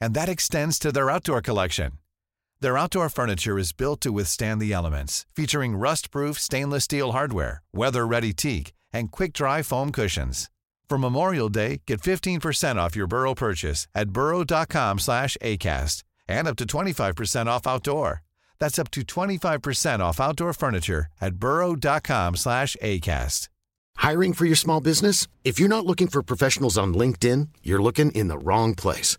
And that extends to their outdoor collection. Their outdoor furniture is built to withstand the elements, featuring rust-proof stainless steel hardware, weather-ready teak, and quick-dry foam cushions. For Memorial Day, get 15% off your Burrow purchase at burrow.com slash ACAST and up to 25% off outdoor. That's up to 25% off outdoor furniture at burrow.com slash ACAST. Hiring for your small business? If you're not looking for professionals on LinkedIn, you're looking in the wrong place.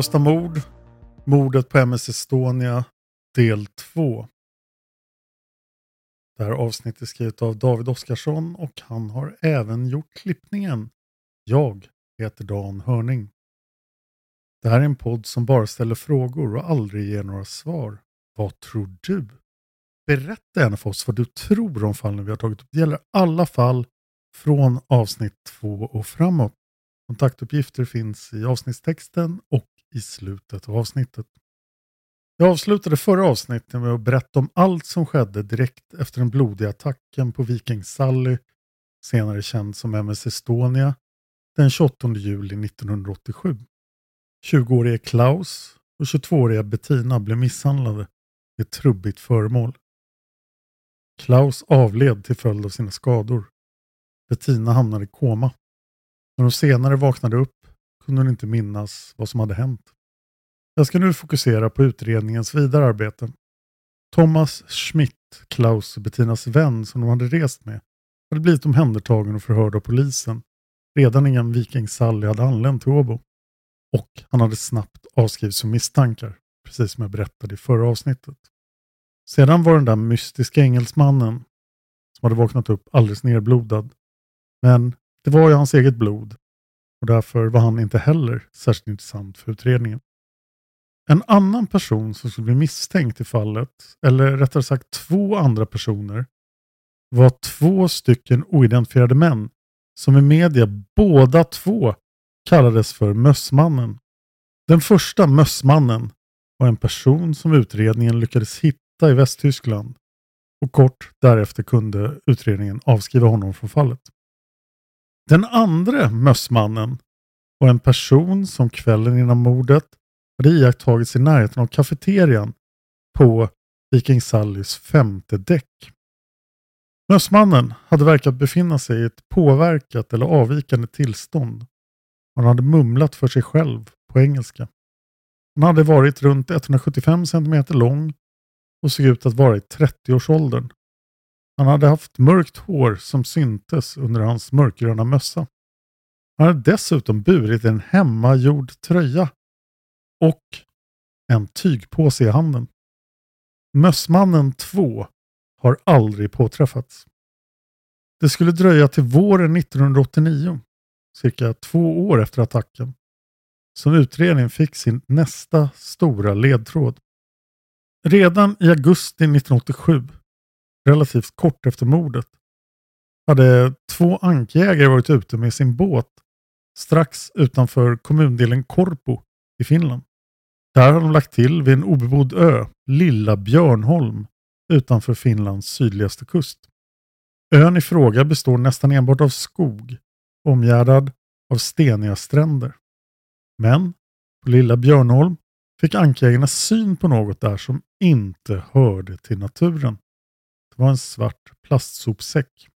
Olösta mord, mordet på MS Estonia, del 2. Det här avsnittet är skrivet av David Oskarsson och han har även gjort klippningen. Jag heter Dan Hörning. Det här är en podd som bara ställer frågor och aldrig ger några svar. Vad tror du? Berätta gärna för oss vad du tror om fallen vi har tagit upp. Det gäller alla fall från avsnitt 2 och framåt. Kontaktuppgifter finns i avsnittstexten och i slutet av avsnittet. Jag avslutade förra avsnittet med att berätta om allt som skedde direkt efter den blodiga attacken på Viking Sally, senare känd som MS Estonia, den 28 juli 1987. 20-årige Klaus och 22-åriga Bettina blev misshandlade med ett trubbigt föremål. Klaus avled till följd av sina skador. Bettina hamnade i koma. När hon senare vaknade upp kunde hon inte minnas vad som hade hänt. Jag ska nu fokusera på utredningens vidare arbete. Thomas Schmidt, Klaus och Bettinas vän som de hade rest med, hade blivit omhändertagen och förhörd av polisen redan innan Viking Sally hade anlänt till Åbo. Och han hade snabbt avskrivits som misstankar, precis som jag berättade i förra avsnittet. Sedan var den där mystiska engelsmannen som hade vaknat upp alldeles nerblodad. Men det var ju hans eget blod och därför var han inte heller särskilt intressant för utredningen. En annan person som skulle bli misstänkt i fallet, eller rättare sagt två andra personer, var två stycken oidentifierade män som i media båda två kallades för Mössmannen. Den första Mössmannen var en person som utredningen lyckades hitta i Västtyskland och kort därefter kunde utredningen avskriva honom från fallet. Den andra Mössmannen var en person som kvällen innan mordet hade iakttagits i närheten av kafeterian på Viking Sallys femte däck. Mössmannen hade verkat befinna sig i ett påverkat eller avvikande tillstånd. Han hade mumlat för sig själv på engelska. Han hade varit runt 175 cm lång och såg ut att vara i 30-årsåldern. Han hade haft mörkt hår som syntes under hans mörkgröna mössa. Han hade dessutom burit en hemmagjord tröja och en tygpåse i handen. Mössmannen 2 har aldrig påträffats. Det skulle dröja till våren 1989 cirka två år efter attacken, som utredningen fick sin nästa stora ledtråd. Redan i augusti 1987, relativt kort efter mordet, hade två ankjägare varit ute med sin båt strax utanför kommundelen Korpo i Finland. Där har de lagt till vid en obebodd ö, Lilla Björnholm, utanför Finlands sydligaste kust. Ön i fråga består nästan enbart av skog, omgärdad av steniga stränder. Men på Lilla Björnholm fick ankjägarna syn på något där som inte hörde till naturen. Var en svart plastsopsäck.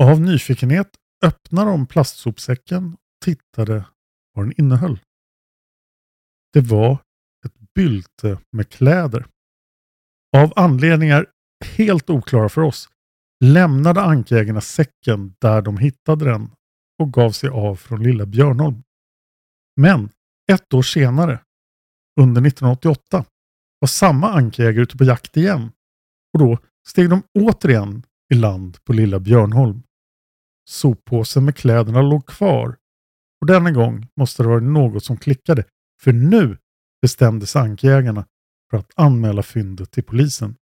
Av nyfikenhet öppnade de plastsopsäcken och tittade vad den innehöll. Det var ett bylte med kläder. Av anledningar helt oklara för oss lämnade ankjägarna säcken där de hittade den och gav sig av från Lilla Björnholm. Men ett år senare, under 1988, var samma ankjägare ute på jakt igen och då steg de återigen i land på Lilla Björnholm. Soppåsen med kläderna låg kvar och denna gång måste det vara något som klickade för nu bestämde sig ankjägarna för att anmäla fyndet till polisen.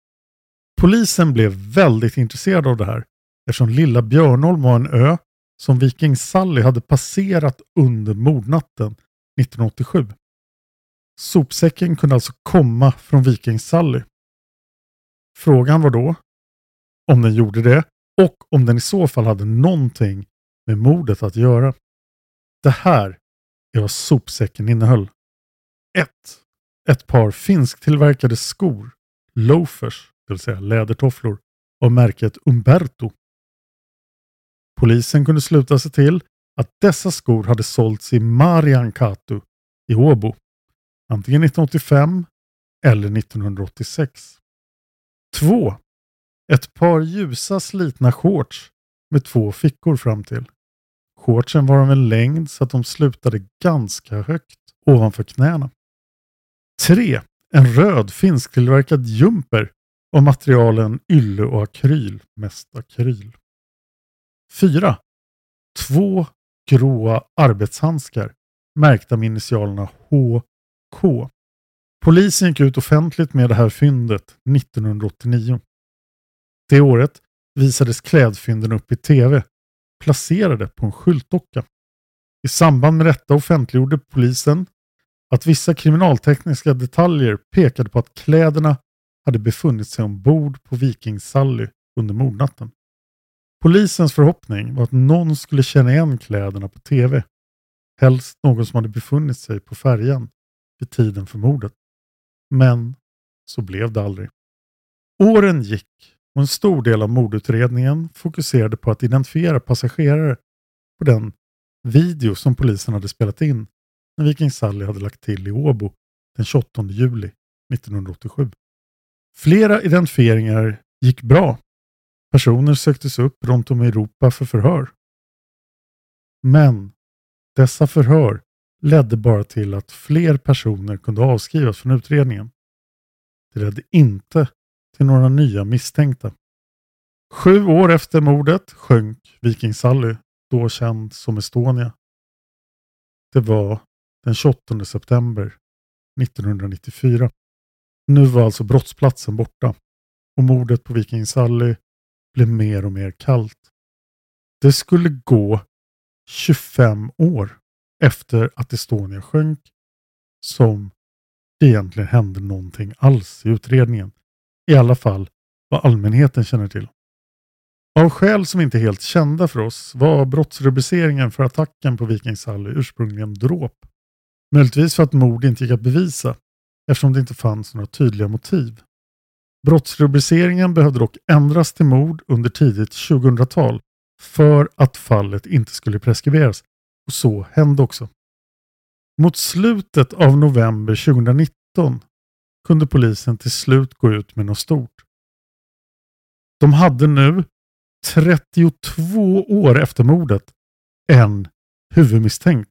Polisen blev väldigt intresserad av det här eftersom Lilla Björnholm var en ö som Viking Sally hade passerat under mordnatten 1987. Sopsäcken kunde alltså komma från Viking Sally. Frågan var då om den gjorde det och om den i så fall hade någonting med mordet att göra. Det här är vad sopsäcken innehöll. 1. Ett par finsktillverkade skor, loafers, det vill säga lädertofflor, av märket Umberto. Polisen kunde sluta sig till att dessa skor hade sålts i Mariankatu i Åbo, antingen 1985 eller 1986. 2. Ett par ljusa slitna shorts med två fickor fram till. Shortsen var av en längd så att de slutade ganska högt ovanför knäna. 3. En röd finsktillverkad jumper av materialen ylle och akryl, mest akryl. 4. Två gråa arbetshandskar märkta med initialerna HK. Polisen gick ut offentligt med det här fyndet 1989. Det året visades klädfynden upp i tv, placerade på en skyltdocka. I samband med detta offentliggjorde polisen att vissa kriminaltekniska detaljer pekade på att kläderna hade befunnit sig ombord på Viking Sally under mordnatten. Polisens förhoppning var att någon skulle känna igen kläderna på tv. Helst någon som hade befunnit sig på färjan vid tiden för mordet. Men så blev det aldrig. Åren gick och en stor del av mordutredningen fokuserade på att identifiera passagerare på den video som polisen hade spelat in när Viking Sally hade lagt till i Åbo den 28 juli 1987. Flera identifieringar gick bra. Personer söktes upp runt om i Europa för förhör. Men dessa förhör ledde bara till att fler personer kunde avskrivas från utredningen. Det ledde inte till några nya misstänkta. Sju år efter mordet sjönk Viking Sally, då känd som Estonia. Det var den 28 september 1994. Nu var alltså brottsplatsen borta och mordet på Viking Sally blev mer och mer kallt. Det skulle gå 25 år efter att Estonia sjönk som det egentligen hände någonting alls i utredningen. I alla fall vad allmänheten känner till. Av skäl som inte är helt kända för oss var brottsrubriceringen för attacken på Viking Sally ursprungligen dråp. Möjligtvis för att mord inte gick att bevisa eftersom det inte fanns några tydliga motiv. Brottsrubriceringen behövde dock ändras till mord under tidigt 2000-tal för att fallet inte skulle preskriberas. Och så hände också. Mot slutet av november 2019 kunde polisen till slut gå ut med något stort. De hade nu, 32 år efter mordet, en huvudmisstänkt.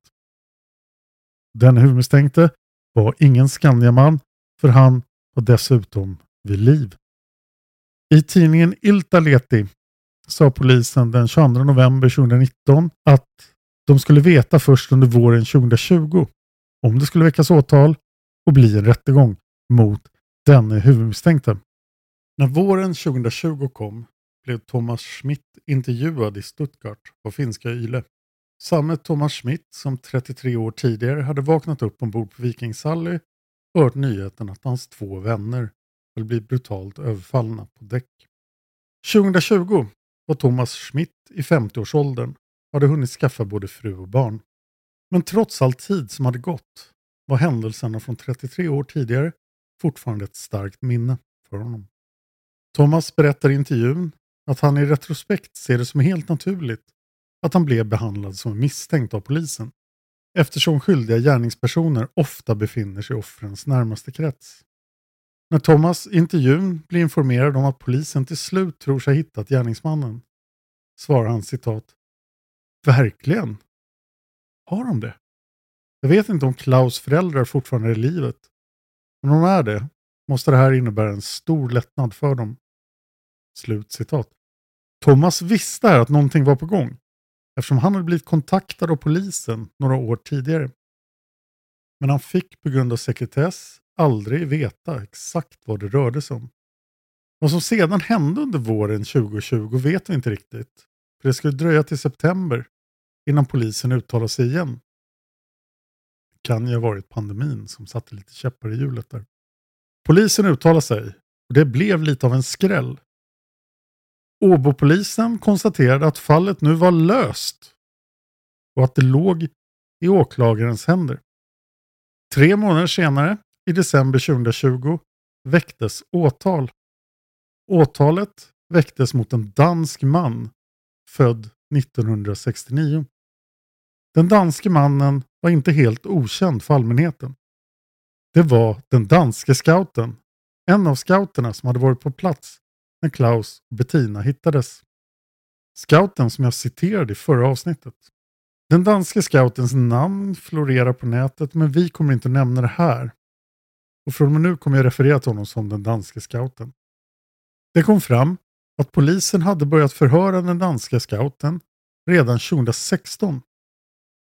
Den huvudmisstänkte var ingen Skandiaman för han var dessutom vid liv. I tidningen Iltaleti sa polisen den 22 november 2019 att de skulle veta först under våren 2020 om det skulle väckas åtal och bli en rättegång mot denne huvudmisstänkte. När våren 2020 kom blev Thomas Schmidt intervjuad i Stuttgart av finska YLE. Samme Thomas Schmidt som 33 år tidigare hade vaknat upp ombord på Viking Sally och hört nyheten att hans två vänner hade blivit brutalt överfallna på däck. 2020 var Thomas Schmidt i 50-årsåldern hade hunnit skaffa både fru och barn. Men trots all tid som hade gått var händelserna från 33 år tidigare fortfarande ett starkt minne för honom. Thomas berättar i intervjun att han i retrospekt ser det som helt naturligt att han blev behandlad som misstänkt av polisen eftersom skyldiga gärningspersoner ofta befinner sig i offrens närmaste krets. När Thomas i intervjun blir informerad om att polisen till slut tror sig ha hittat gärningsmannen svarar han citat Verkligen? Har de det? Jag vet inte om Klaus föräldrar fortfarande är i livet. Men om de är det måste det här innebära en stor lättnad för dem. Slut citat. Thomas visste här att någonting var på gång eftersom han hade blivit kontaktad av polisen några år tidigare. Men han fick på grund av sekretess aldrig veta exakt vad det rörde sig om. Vad som sedan hände under våren 2020 vet vi inte riktigt. För det skulle dröja till september innan polisen uttalade sig igen. Det kan ju ha varit pandemin som satte lite käppar i hjulet där. Polisen uttalade sig och det blev lite av en skräll. Åbopolisen konstaterade att fallet nu var löst och att det låg i åklagarens händer. Tre månader senare, i december 2020, väcktes åtal. Åtalet väcktes mot en dansk man född 1969. Den danske mannen var inte helt okänd för allmänheten. Det var den danske scouten, en av scouterna som hade varit på plats när Klaus och Bettina hittades. Scouten som jag citerade i förra avsnittet. Den danske scoutens namn florerar på nätet men vi kommer inte nämna det här. Och från och med nu kommer jag referera till honom som den danske scouten. Det kom fram att polisen hade börjat förhöra den danska scouten redan 2016.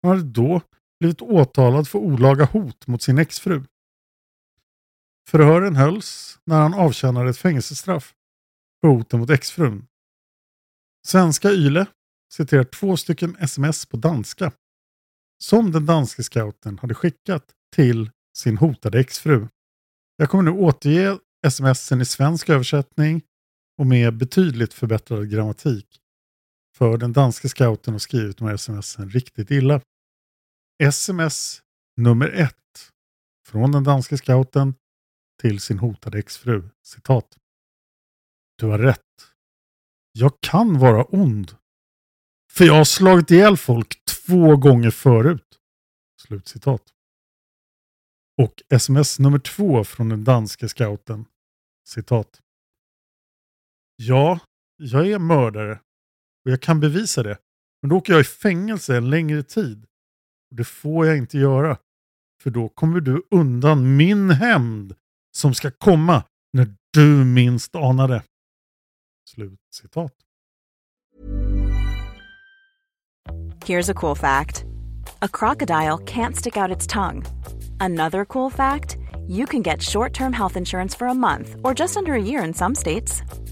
Han hade då blivit åtalad för olaga hot mot sin exfru. Förhören hölls när han avtjänade ett fängelsestraff för hoten mot exfrun. Svenska Yle citerar två stycken sms på danska som den danske scouten hade skickat till sin hotade exfru. Jag kommer nu återge smsen i svensk översättning och med betydligt förbättrad grammatik. För den danske scouten har skrivit de här smsen riktigt illa. Sms nummer ett från den danske scouten till sin hotade exfru. Citat. Du har rätt. Jag kan vara ond. För jag har slagit ihjäl folk två gånger förut. Slutcitat. Och sms nummer två från den danske scouten. Citat. Ja, jag är mördare och jag kan bevisa det. Men då åker jag i fängelse en längre tid. Och Det får jag inte göra. För då kommer du undan min hämnd som ska komma när du minst anar det. Slut citat. Here's a cool fact a crocodile can't stick out its tongue. Another cool fact you can get short term health insurance for a month or just under a year in some states.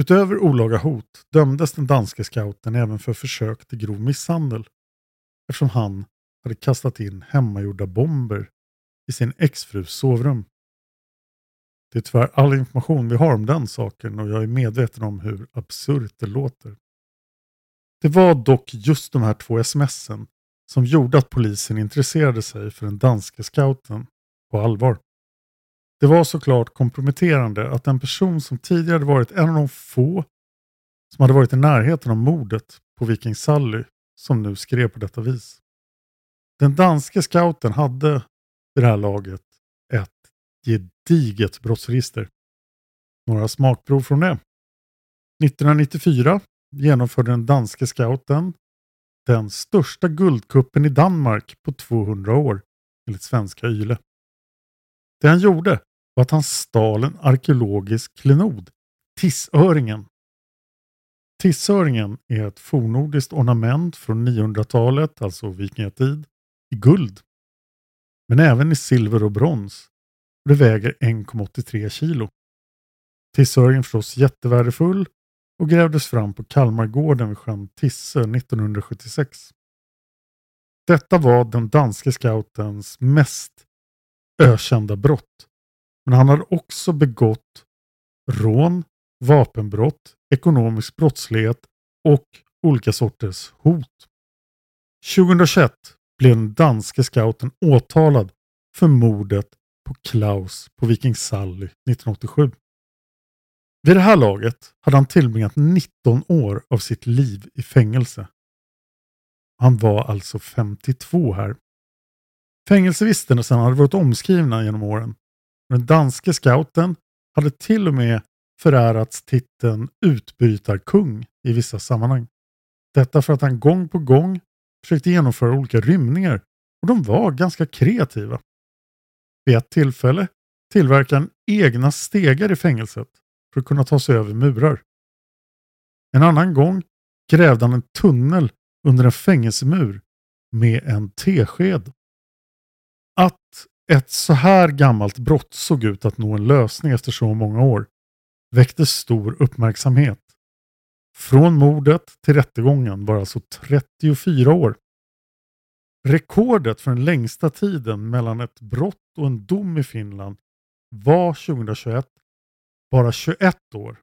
Utöver olaga hot dömdes den danske scouten även för försök till grov misshandel eftersom han hade kastat in hemmagjorda bomber i sin exfrus sovrum. Det är tyvärr all information vi har om den saken och jag är medveten om hur absurt det låter. Det var dock just de här två smsen som gjorde att polisen intresserade sig för den danske scouten på allvar. Det var såklart komprometterande att en person som tidigare varit en av de få som hade varit i närheten av mordet på Viking Sally som nu skrev på detta vis. Den danske scouten hade vid det här laget ett gediget brottsregister. Några smakprov från det. 1994 genomförde den danske scouten den största guldkuppen i Danmark på 200 år enligt svenska YLE. Det han gjorde och att han stal en arkeologisk klenod, tissöringen. Tissöringen är ett fornordiskt ornament från 900-talet, alltså vikingatid, i guld. Men även i silver och brons. Och det väger 1,83 kilo. Tissöringen är förstås jättevärdefull och grävdes fram på Kalmargården vid sjön Tisse 1976. Detta var den danske scoutens mest ökända brott. Men han hade också begått rån, vapenbrott, ekonomisk brottslighet och olika sorters hot. 2021 blev den danske scouten åtalad för mordet på Klaus på Viking Sally 1987. Vid det här laget hade han tillbringat 19 år av sitt liv i fängelse. Han var alltså 52 här. Fängelsevistelsen hade varit omskrivna genom åren. Den danske scouten hade till och med förärats titeln utbrytarkung i vissa sammanhang. Detta för att han gång på gång försökte genomföra olika rymningar och de var ganska kreativa. Vid ett tillfälle tillverkade han egna stegar i fängelset för att kunna ta sig över murar. En annan gång grävde han en tunnel under en fängelsemur med en tesked. Att ett så här gammalt brott såg ut att nå en lösning efter så många år väckte stor uppmärksamhet. Från mordet till rättegången var alltså 34 år. Rekordet för den längsta tiden mellan ett brott och en dom i Finland var 2021 bara 21 år.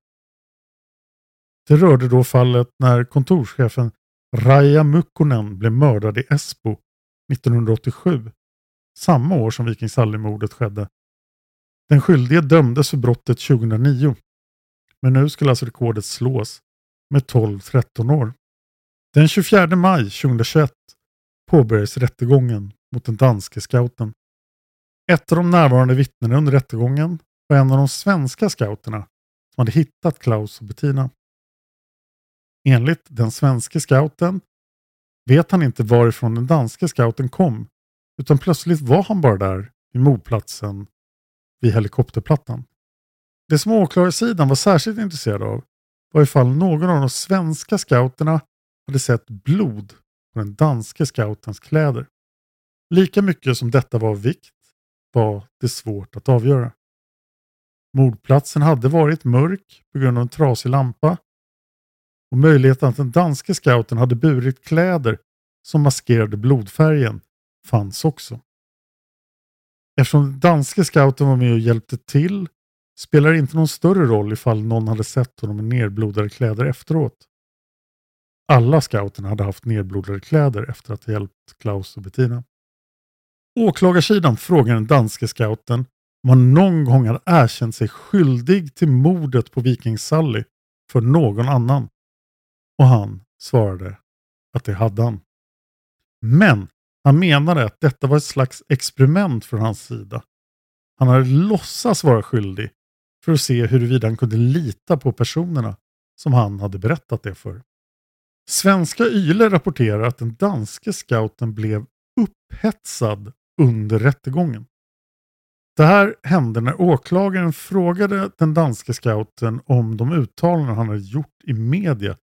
Det rörde då fallet när kontorschefen Raja Mukkonen blev mördad i Esbo 1987, samma år som Viking Sally-mordet skedde. Den skyldige dömdes för brottet 2009, men nu skulle alltså rekordet slås med 12-13 år. Den 24 maj 2021 påbörjades rättegången mot den danske scouten. Ett av de närvarande vittnena under rättegången var en av de svenska scouterna som hade hittat Klaus och Bettina. Enligt den svenske scouten vet han inte varifrån den danske scouten kom utan plötsligt var han bara där vid mordplatsen vid helikopterplattan. Det som åklagarsidan var särskilt intresserad av var ifall någon av de svenska scouterna hade sett blod på den danske scoutens kläder. Lika mycket som detta var av vikt var det svårt att avgöra. Mordplatsen hade varit mörk på grund av en trasig lampa och möjligheten att den danske scouten hade burit kläder som maskerade blodfärgen fanns också. Eftersom den danske scouten var med och hjälpte till spelar det inte någon större roll ifall någon hade sett honom med nerblodade kläder efteråt. Alla scouterna hade haft nerblodade kläder efter att ha hjälpt Klaus och Bettina. Åklagarsidan frågar den danske scouten om han någon gång hade erkänt sig skyldig till mordet på Viking Sally för någon annan. Och han svarade att det hade han. Men han menade att detta var ett slags experiment från hans sida. Han hade låtsats vara skyldig för att se huruvida han kunde lita på personerna som han hade berättat det för. Svenska Yle rapporterar att den danske scouten blev upphetsad under rättegången. Det här hände när åklagaren frågade den danske scouten om de uttalanden han hade gjort i media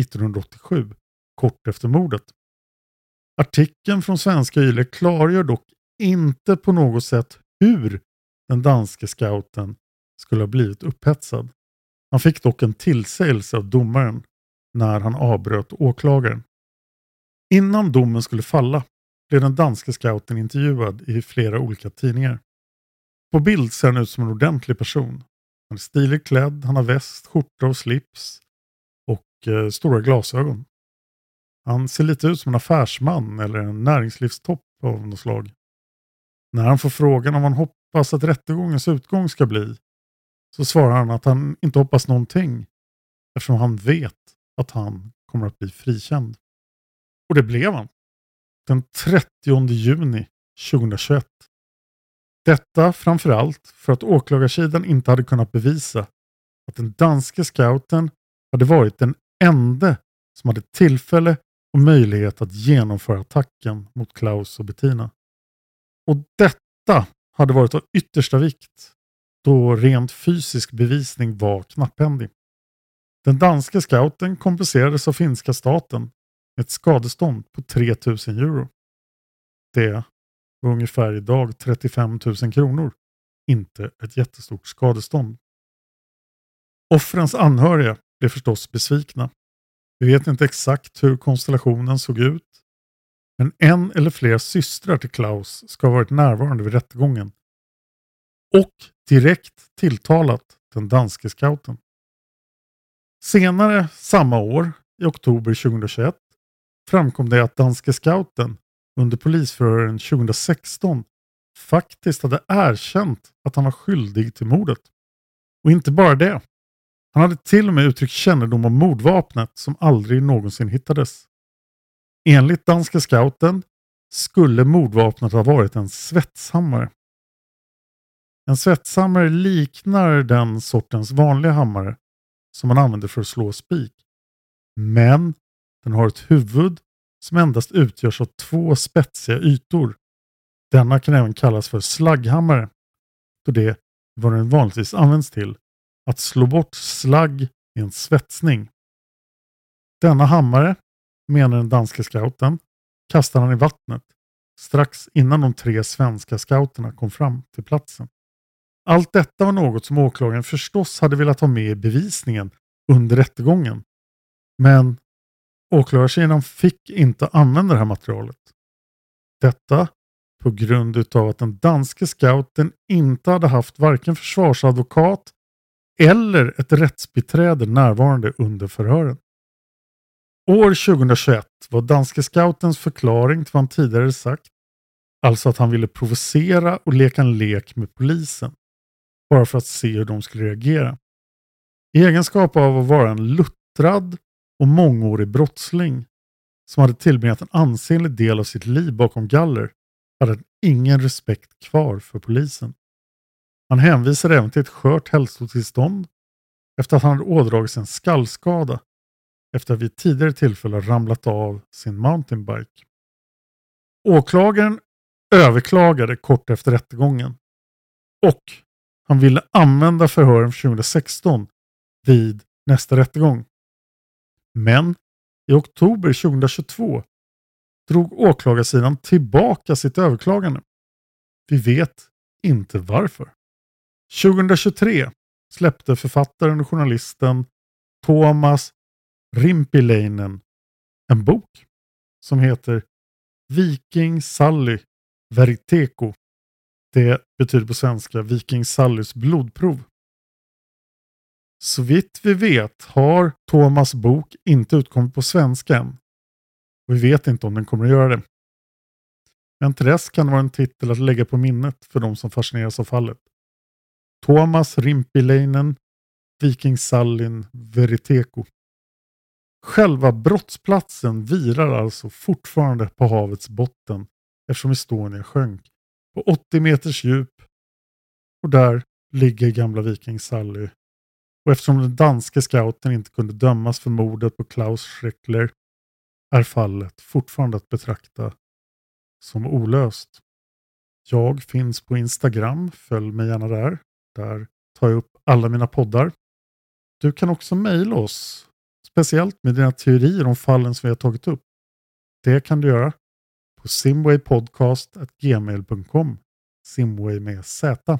1987, kort efter mordet. Artikeln från Svenska Yle klargör dock inte på något sätt hur den danske scouten skulle ha blivit upphetsad. Han fick dock en tillsägelse av domaren när han avbröt åklagaren. Innan domen skulle falla blev den danske scouten intervjuad i flera olika tidningar. På bild ser han ut som en ordentlig person. Han är stiligt klädd, han har väst, skjorta och slips och eh, stora glasögon. Han ser lite ut som en affärsman eller en näringslivstopp av något slag. När han får frågan om han hoppas att rättegångens utgång ska bli så svarar han att han inte hoppas någonting eftersom han vet att han kommer att bli frikänd. Och det blev han. Den 30 juni 2021. Detta framförallt för att åklagarsidan inte hade kunnat bevisa att den danske scouten hade varit den enda som hade tillfälle och möjlighet att genomföra attacken mot Klaus och Bettina. Och detta hade varit av yttersta vikt då rent fysisk bevisning var knapphändig. Den danske scouten kompenserades av finska staten med ett skadestånd på 3000 euro. Det var ungefär idag 35 000 kronor. Inte ett jättestort skadestånd. Offrens anhöriga blev förstås besvikna. Vi vet inte exakt hur konstellationen såg ut. Men en eller flera systrar till Klaus ska ha varit närvarande vid rättegången. Och direkt tilltalat den danske scouten. Senare samma år, i oktober 2021, framkom det att danske scouten under polisförhören 2016 faktiskt hade erkänt att han var skyldig till mordet. Och inte bara det. Han hade till och med uttryckt kännedom om mordvapnet som aldrig någonsin hittades. Enligt danska scouten skulle mordvapnet ha varit en svetshammare. En svetshammare liknar den sortens vanliga hammare som man använder för att slå spik. Men den har ett huvud som endast utgörs av två spetsiga ytor. Denna kan även kallas för slagghammare då det är vad den vanligtvis används till, att slå bort slagg i en svetsning. Denna hammare, menar den danske scouten, kastar han i vattnet strax innan de tre svenska scouterna kom fram till platsen. Allt detta var något som åklagaren förstås hade velat ha med i bevisningen under rättegången. Men åklagarsidan fick inte använda det här materialet. Detta på grund av att den danske scouten inte hade haft varken försvarsadvokat eller ett rättsbiträde närvarande under förhören. År 2021 var danske scoutens förklaring till vad han tidigare sagt, alltså att han ville provocera och leka en lek med polisen, bara för att se hur de skulle reagera. I egenskap av att vara en luttrad och mångårig brottsling som hade tillbringat en ansenlig del av sitt liv bakom galler hade han ingen respekt kvar för polisen. Han hänvisade även till ett skört hälsotillstånd efter att han hade ådragit sig en skallskada efter att vid tidigare tillfälle ramlat av sin mountainbike. Åklagaren överklagade kort efter rättegången och han ville använda förhören 2016 vid nästa rättegång. Men i oktober 2022 drog åklagarsidan tillbaka sitt överklagande. Vi vet inte varför. 2023 släppte författaren och journalisten Thomas Rimpiläinen en bok som heter Viking Sally Veriteko. Det betyder på svenska Viking Sallys blodprov. Så vitt vi vet har Thomas bok inte utkommit på svenska än. Och vi vet inte om den kommer att göra det. Men till dess kan det vara en titel att lägga på minnet för de som fascineras av fallet. Thomas Rimpiläinen, Viking Sallin Veriteko. Själva brottsplatsen virar alltså fortfarande på havets botten eftersom Estonia sjönk på 80 meters djup. Och där ligger gamla Viking Sally. Och eftersom den danske scouten inte kunde dömas för mordet på Klaus Schreckler är fallet fortfarande att betrakta som olöst. Jag finns på Instagram, följ mig gärna där. Där tar jag upp alla mina poddar. Du kan också mejla oss, speciellt med dina teorier om fallen som vi har tagit upp. Det kan du göra på simwaypodcast.gmail.com Simway med Z.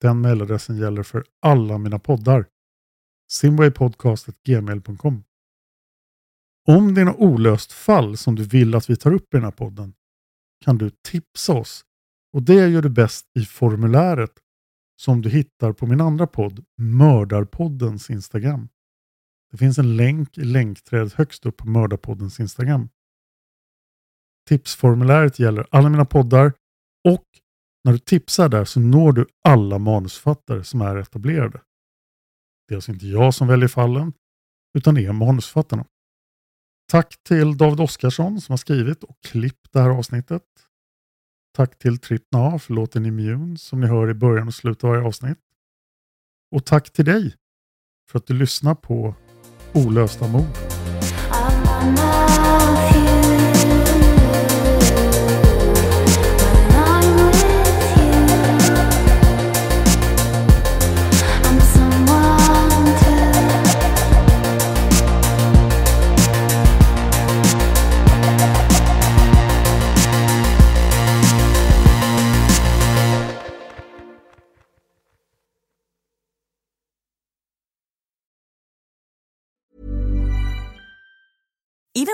Den mejladressen gäller för alla mina poddar. simwaypodcast.gmail.com Om det är något olöst fall som du vill att vi tar upp i den här podden kan du tipsa oss. Och det gör du bäst i formuläret som du hittar på min andra podd, Mördarpoddens Instagram. Det finns en länk i länkträdet högst upp på Mördarpoddens Instagram. Tipsformuläret gäller alla mina poddar och när du tipsar där så når du alla manusfattare som är etablerade. Det är alltså inte jag som väljer fallen, utan det är manusfattarna. Tack till David Oskarsson som har skrivit och klippt det här avsnittet. Tack till Trippna för låten Immune som ni hör i början och slutet av varje avsnitt. Och tack till dig för att du lyssnar på Olösta mord.